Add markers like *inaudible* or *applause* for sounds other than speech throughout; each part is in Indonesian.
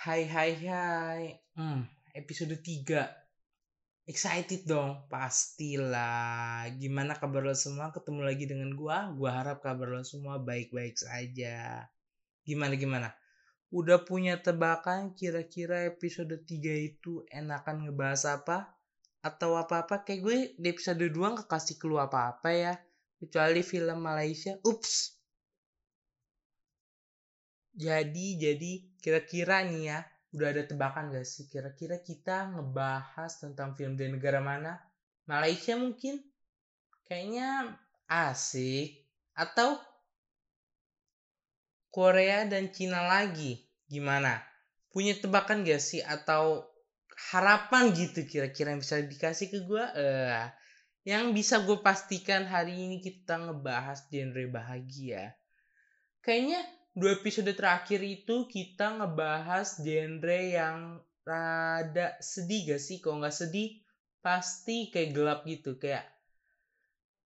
Hai hai hai. Hmm, episode 3. Excited dong, pastilah. Gimana kabar lo semua? Ketemu lagi dengan gua. Gua harap kabar lo semua baik-baik saja. Gimana gimana? Udah punya tebakan kira-kira episode 3 itu enakan ngebahas apa? Atau apa-apa kayak gue di episode 2 gak kasih keluar apa-apa ya. Kecuali film Malaysia. Ups, jadi jadi kira-kira nih ya udah ada tebakan gak sih? Kira-kira kita ngebahas tentang film dari negara mana? Malaysia mungkin? Kayaknya asik. Atau Korea dan Cina lagi? Gimana? Punya tebakan gak sih? Atau harapan gitu kira-kira yang bisa dikasih ke gue uh, yang bisa gue pastikan hari ini kita ngebahas genre bahagia. Kayaknya dua episode terakhir itu kita ngebahas genre yang rada sedih gak sih? Kalau nggak sedih, pasti kayak gelap gitu, kayak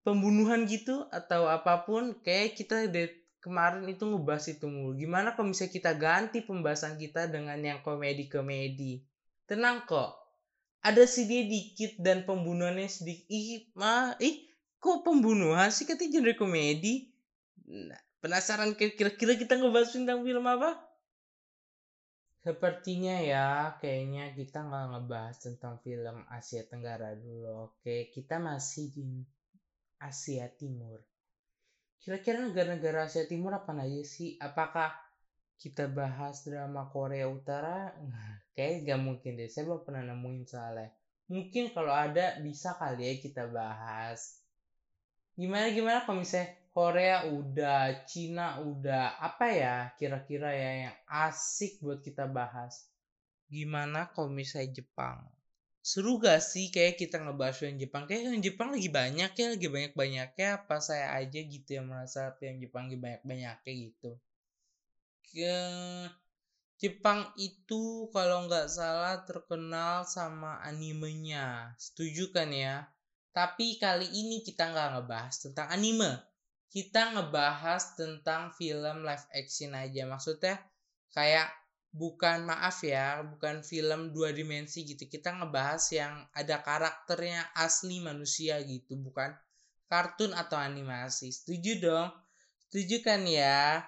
pembunuhan gitu atau apa pun. Kayak kita dari kemarin itu ngebahas itu mulu. Gimana kalau misalnya kita ganti pembahasan kita dengan yang komedi-komedi? Tenang kok. Ada sedih dikit dan pembunuhannya sedikit. Ih, mah, ih, kok pembunuhan sih katanya genre komedi? Nah, Penasaran kira-kira kita ngebahas tentang film apa? Sepertinya ya, kayaknya kita nggak ngebahas tentang film Asia Tenggara dulu. Oke, kita masih di Asia Timur. Kira-kira negara-negara Asia Timur apa aja sih? Apakah kita bahas drama Korea Utara? *laughs* Kayak gak mungkin deh, saya belum pernah nemuin soalnya. Mungkin kalau ada bisa kali ya kita bahas. Gimana gimana kalau misalnya Korea udah, Cina udah, apa ya kira-kira ya yang asik buat kita bahas? Gimana kalau misalnya Jepang? Seru gak sih kayak kita ngebahas yang Jepang? Kayak yang Jepang lagi banyak ya, lagi banyak-banyaknya. Apa saya aja gitu yang merasa yang Jepang lagi banyak-banyaknya gitu. Ke Jepang itu kalau nggak salah terkenal sama animenya. Setuju kan ya? Tapi kali ini kita nggak ngebahas tentang anime kita ngebahas tentang film live action aja. Maksudnya kayak bukan maaf ya bukan film dua dimensi gitu. Kita ngebahas yang ada karakternya asli manusia gitu bukan kartun atau animasi. Setuju dong? Setuju kan ya?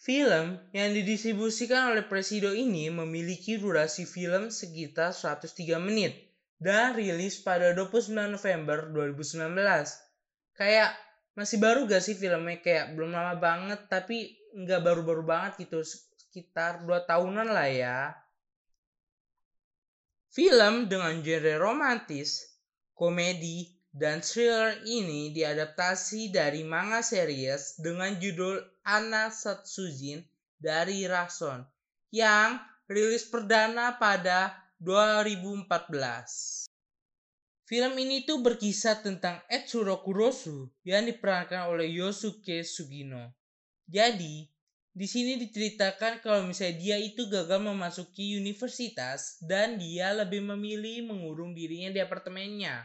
Film yang didistribusikan oleh Presido ini memiliki durasi film sekitar 103 menit dan rilis pada 29 November 2019 kayak masih baru gak sih filmnya kayak belum lama banget tapi nggak baru-baru banget gitu sekitar dua tahunan lah ya film dengan genre romantis komedi dan thriller ini diadaptasi dari manga series dengan judul Anna Satsujin dari Rason yang rilis perdana pada 2014. Film ini tuh berkisah tentang Etsuro Kurosu yang diperankan oleh Yosuke Sugino. Jadi, di sini diceritakan kalau misalnya dia itu gagal memasuki universitas dan dia lebih memilih mengurung dirinya di apartemennya.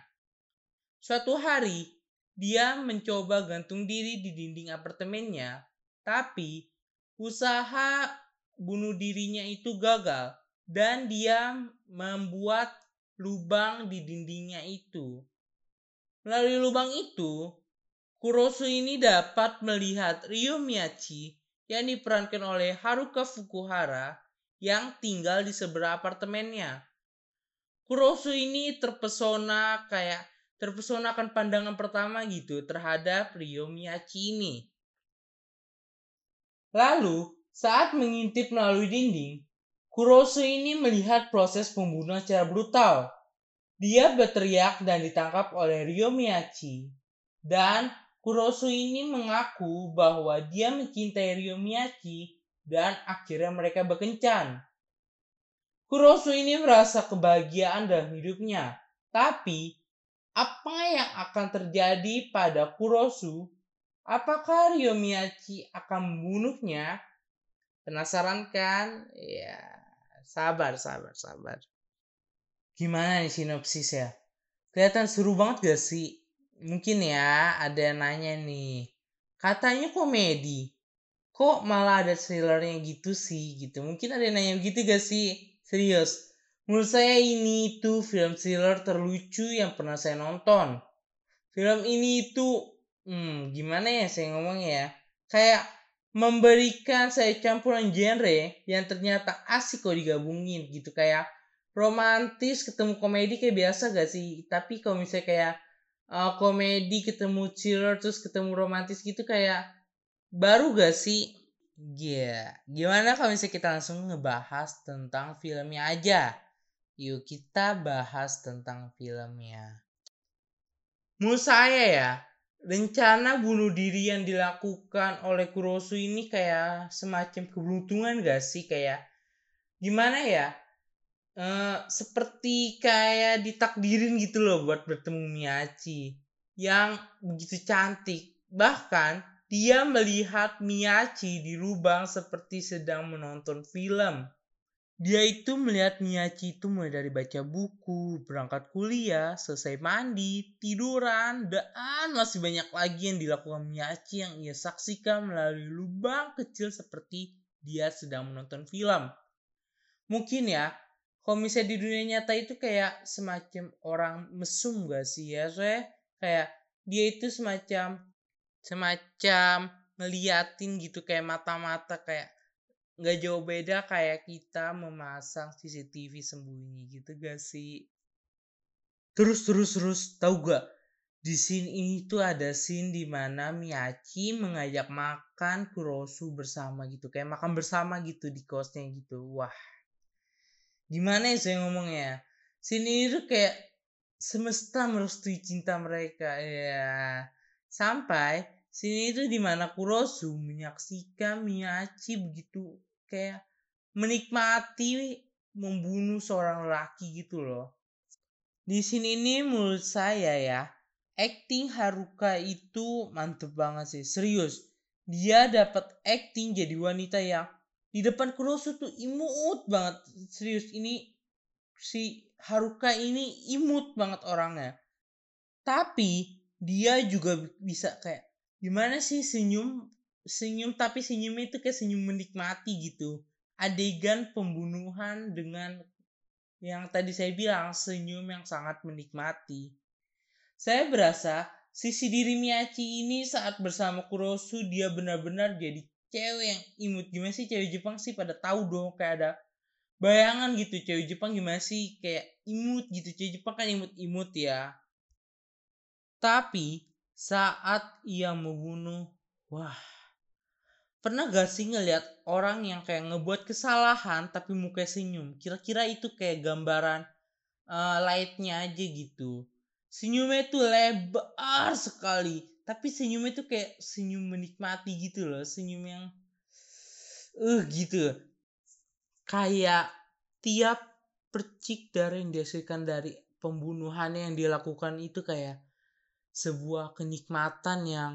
Suatu hari, dia mencoba gantung diri di dinding apartemennya, tapi usaha bunuh dirinya itu gagal dan dia membuat lubang di dindingnya itu. Melalui lubang itu, Kurosu ini dapat melihat Ryo Miyachi yang diperankan oleh Haruka Fukuhara yang tinggal di sebelah apartemennya. Kurosu ini terpesona kayak terpesona akan pandangan pertama gitu terhadap Ryo Miyachi ini. Lalu, saat mengintip melalui dinding, Kurosu ini melihat proses pembunuhan secara brutal. Dia berteriak dan ditangkap oleh Ryo Miyachi. Dan Kurosu ini mengaku bahwa dia mencintai Ryo Miyachi dan akhirnya mereka berkencan. Kurosu ini merasa kebahagiaan dalam hidupnya. Tapi, apa yang akan terjadi pada Kurosu? Apakah Ryo Miyachi akan membunuhnya? Penasaran kan? Ya, Sabar, sabar, sabar. Gimana nih sinopsis ya? Kelihatan seru banget gak sih? Mungkin ya ada yang nanya nih. Katanya komedi. kok malah ada thrillernya gitu sih gitu mungkin ada yang nanya gitu gak sih serius menurut saya ini tuh film thriller terlucu yang pernah saya nonton film ini itu hmm, gimana ya saya ngomong ya kayak memberikan saya campuran genre yang ternyata asik kok digabungin gitu kayak romantis ketemu komedi kayak biasa gak sih tapi kalau misalnya kayak uh, komedi ketemu thriller terus ketemu romantis gitu kayak baru gak sih yeah. gimana kalau misalnya kita langsung ngebahas tentang filmnya aja? Yuk kita bahas tentang filmnya. Menurut saya ya, rencana bunuh diri yang dilakukan oleh Kurosu ini kayak semacam keberuntungan gak sih? Kayak gimana ya? Uh, seperti kayak ditakdirin gitu loh buat bertemu Miyachi yang begitu cantik. Bahkan dia melihat Miyachi di lubang seperti sedang menonton film. Dia itu melihat Miyachi itu mulai dari baca buku, berangkat kuliah, selesai mandi, tiduran, dan masih banyak lagi yang dilakukan Miyachi yang ia saksikan melalui lubang kecil seperti dia sedang menonton film. Mungkin ya, kalau misalnya di dunia nyata itu kayak semacam orang mesum gak sih ya? Soalnya kayak dia itu semacam semacam ngeliatin gitu kayak mata-mata kayak nggak jauh beda kayak kita memasang CCTV sembunyi gitu gak sih? Terus terus terus tahu gak di scene ini tuh ada scene di mana Miyachi mengajak makan Kurosu bersama gitu kayak makan bersama gitu di kosnya gitu. Wah. Gimana ya saya ngomongnya? Scene ini tuh kayak semesta merestui cinta mereka ya sampai scene itu di mana Kurosu menyaksikan Miyachi begitu kayak menikmati membunuh seorang laki gitu loh. Di sini ini menurut saya ya, acting Haruka itu mantep banget sih, serius. Dia dapat acting jadi wanita yang di depan Kurosu tuh imut banget, serius. Ini si Haruka ini imut banget orangnya. Tapi dia juga bisa kayak gimana sih senyum senyum tapi senyumnya itu kayak senyum menikmati gitu. Adegan pembunuhan dengan yang tadi saya bilang senyum yang sangat menikmati. Saya berasa sisi diri Miyachi ini saat bersama Kurosu dia benar-benar jadi cewek yang imut. Gimana sih cewek Jepang sih? Pada tahu dong kayak ada bayangan gitu. Cewek Jepang gimana sih? Kayak imut gitu. Cewek Jepang kan imut-imut ya. Tapi saat ia membunuh wah Pernah gak sih ngeliat orang yang kayak ngebuat kesalahan tapi muka senyum? Kira-kira itu kayak gambaran uh, lightnya aja gitu. Senyumnya itu lebar sekali. Tapi senyumnya itu kayak senyum menikmati gitu loh. Senyum yang uh gitu. Kayak tiap percik darah yang dihasilkan dari pembunuhan yang dilakukan itu kayak sebuah kenikmatan yang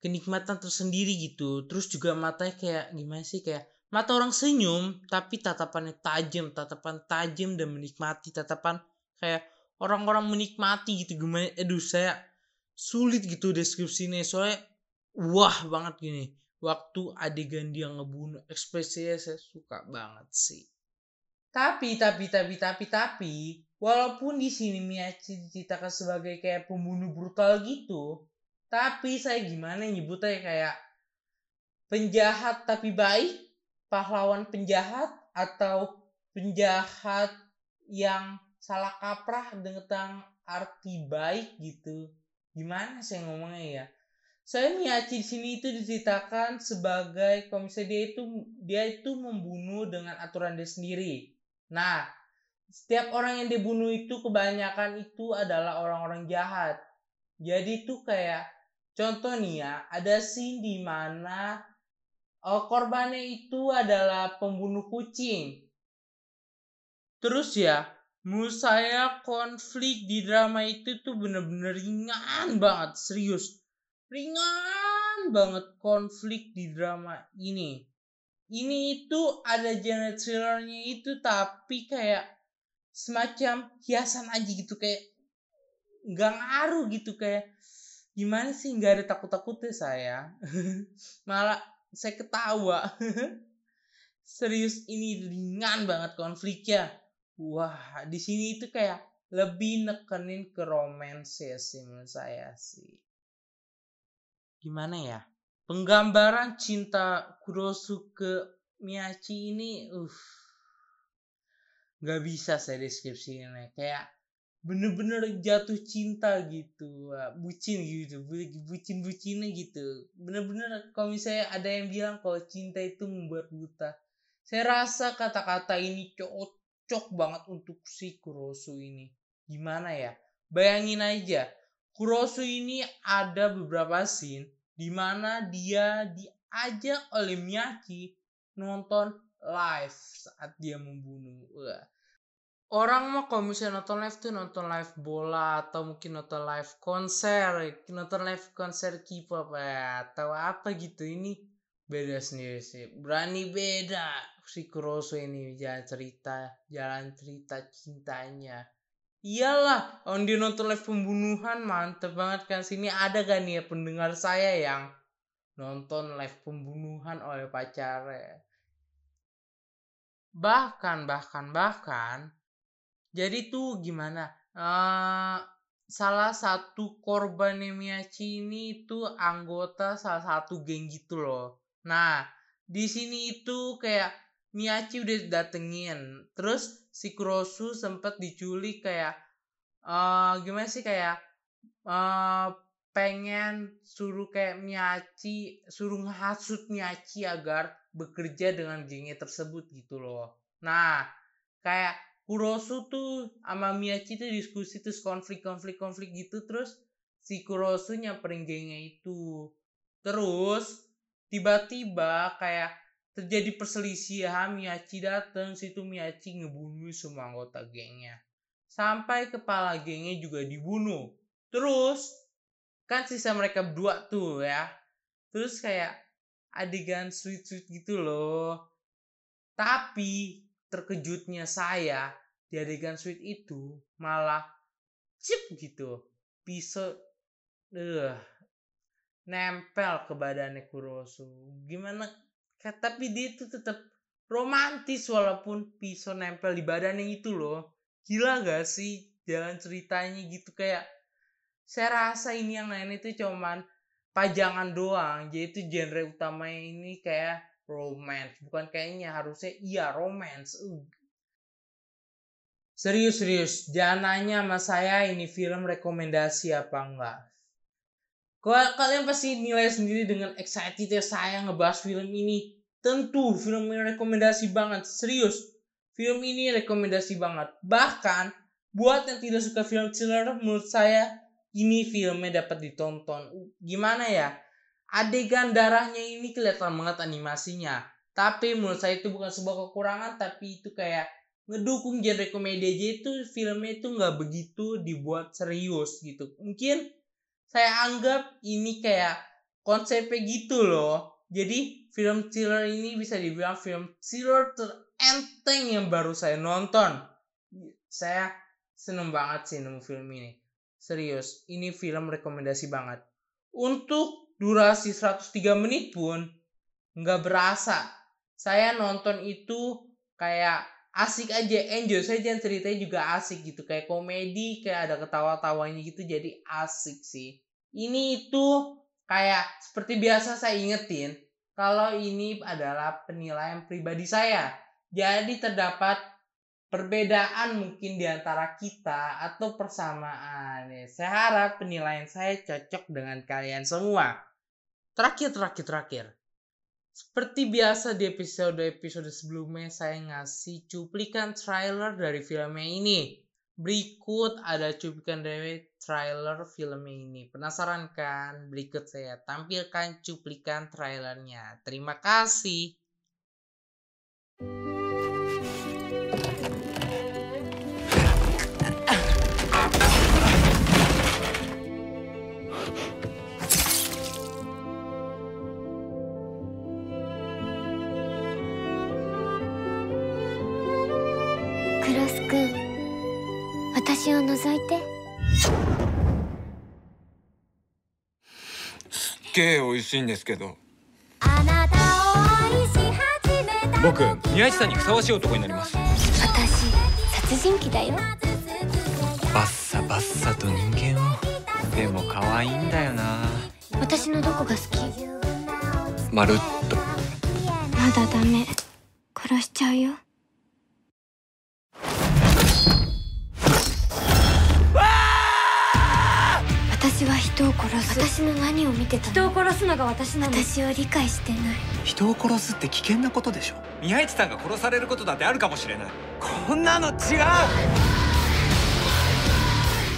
kenikmatan tersendiri gitu. Terus juga matanya kayak gimana sih kayak mata orang senyum tapi tatapannya tajam tatapan tajam dan menikmati tatapan kayak orang-orang menikmati gitu. Gimana aduh saya sulit gitu deskripsinya. Soalnya wah banget gini waktu adegan dia ngebunuh ekspresinya saya suka banget sih. Tapi tapi tapi tapi tapi walaupun di sini Miyachi diceritakan sebagai kayak pembunuh brutal gitu tapi saya gimana nyebutnya kayak penjahat tapi baik, pahlawan penjahat atau penjahat yang salah kaprah tentang arti baik gitu. Gimana saya ngomongnya ya? Saya Miyachi di sini itu diceritakan sebagai misalnya dia itu dia itu membunuh dengan aturan dia sendiri. Nah, setiap orang yang dibunuh itu kebanyakan itu adalah orang-orang jahat. Jadi itu kayak Contoh nih ya, ada scene di mana uh, korbannya itu adalah pembunuh kucing. Terus ya, menurut saya konflik di drama itu tuh bener-bener ringan banget, serius. Ringan banget konflik di drama ini. Ini itu ada genre thrillernya itu tapi kayak semacam hiasan aja gitu kayak nggak ngaruh gitu kayak gimana sih? Nggak ada takut takutnya saya *laughs* malah saya ketawa. *laughs* Serius ini ringan banget konfliknya. Wah di sini itu kayak lebih nekenin ke romance ya sih menurut saya sih. Gimana ya? Penggambaran cinta Kurosu ke Miyachi ini uh nggak bisa saya deskripsinya kayak bener-bener jatuh cinta gitu bucin gitu bucin bucinnya gitu bener-bener kalau misalnya ada yang bilang kalau cinta itu membuat buta saya rasa kata-kata ini cocok banget untuk si Kurosu ini gimana ya bayangin aja Kurosu ini ada beberapa scene di mana dia diajak oleh Miyaki nonton live saat dia membunuh. Wah. Orang mah kalau misalnya nonton live tuh nonton live bola atau mungkin nonton live konser, nonton live konser K-pop ya, atau apa gitu ini beda sendiri sih. Berani beda si Kuroso ini jalan cerita, jalan cerita cintanya. Iyalah, on dia nonton live pembunuhan mantep banget kan. Sini ada kan nih ya pendengar saya yang nonton live pembunuhan oleh pacarnya bahkan bahkan bahkan jadi tuh gimana? Uh, salah satu korban Miyachi ini itu anggota salah satu geng gitu loh. Nah di sini itu kayak Miyachi udah datengin. Terus si Kurosu sempet diculik kayak uh, gimana sih kayak uh, pengen suruh kayak Miyachi suruh ngehasut Miyachi agar bekerja dengan gengnya tersebut gitu loh. Nah, kayak Kurosu tuh sama Miyachi tuh diskusi terus konflik-konflik-konflik gitu terus si Kurosu nyamperin gengnya itu. Terus tiba-tiba kayak terjadi perselisihan Miyachi datang situ Miyachi ngebunuh semua anggota gengnya. Sampai kepala gengnya juga dibunuh. Terus kan sisa mereka berdua tuh ya. Terus kayak adegan sweet-sweet gitu loh. Tapi terkejutnya saya di adegan sweet itu malah chip gitu. Pisau uh, nempel ke badannya Kurosu. Gimana? Tapi dia itu tetap romantis walaupun pisau nempel di badannya itu loh. Gila gak sih jalan ceritanya gitu kayak saya rasa ini yang lain itu cuman pajangan doang jadi itu genre utamanya ini kayak romance bukan kayaknya harusnya iya romance uh. Serius serius jangan nanya sama saya ini film rekomendasi apa enggak kalian pasti nilai sendiri dengan excited ya saya ngebahas film ini tentu film ini rekomendasi banget serius film ini rekomendasi banget bahkan buat yang tidak suka film thriller menurut saya ini filmnya dapat ditonton. Gimana ya? Adegan darahnya ini kelihatan banget animasinya. Tapi menurut saya itu bukan sebuah kekurangan, tapi itu kayak ngedukung genre komedi aja itu filmnya itu nggak begitu dibuat serius gitu. Mungkin saya anggap ini kayak konsepnya gitu loh. Jadi film thriller ini bisa dibilang film thriller terenteng yang baru saya nonton. Saya seneng banget sih nemu film ini. Serius, ini film rekomendasi banget. Untuk durasi 103 menit pun nggak berasa. Saya nonton itu kayak asik aja, enjoy. Saya jangan ceritanya juga asik gitu. Kayak komedi, kayak ada ketawa-tawanya gitu. Jadi asik sih. Ini itu kayak seperti biasa saya ingetin. Kalau ini adalah penilaian pribadi saya. Jadi terdapat perbedaan mungkin di antara kita atau persamaan. Saya harap penilaian saya cocok dengan kalian semua. Terakhir, terakhir, terakhir. Seperti biasa di episode-episode sebelumnya saya ngasih cuplikan trailer dari filmnya ini. Berikut ada cuplikan dari trailer filmnya ini. Penasaran kan? Berikut saya tampilkan cuplikan trailernya. Terima kasih. 私をげえ美味しいんですけど。あなた僕宮市さんにふさわしい男になります。私殺人鬼だよ。バッサバッサと人間を。でも可愛いんだよな。私のどこが好き？まるっと。まだダメ。殺しちゃうよ私は人を殺す。私の何を見てたの？人を殺すのが私なの。私を理解してない。人を殺すって危険なことでしょ？宮市さんが殺されることだってあるかもしれない。こんなの違う。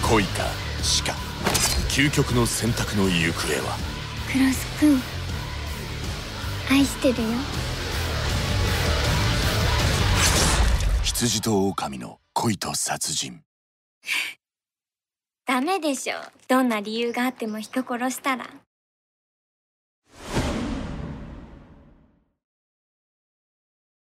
恋か。死か究極の選択の行方は？クロス君愛してるよ。羊と狼の恋と殺人ダメでしょ。どんな理由があっても人殺したら。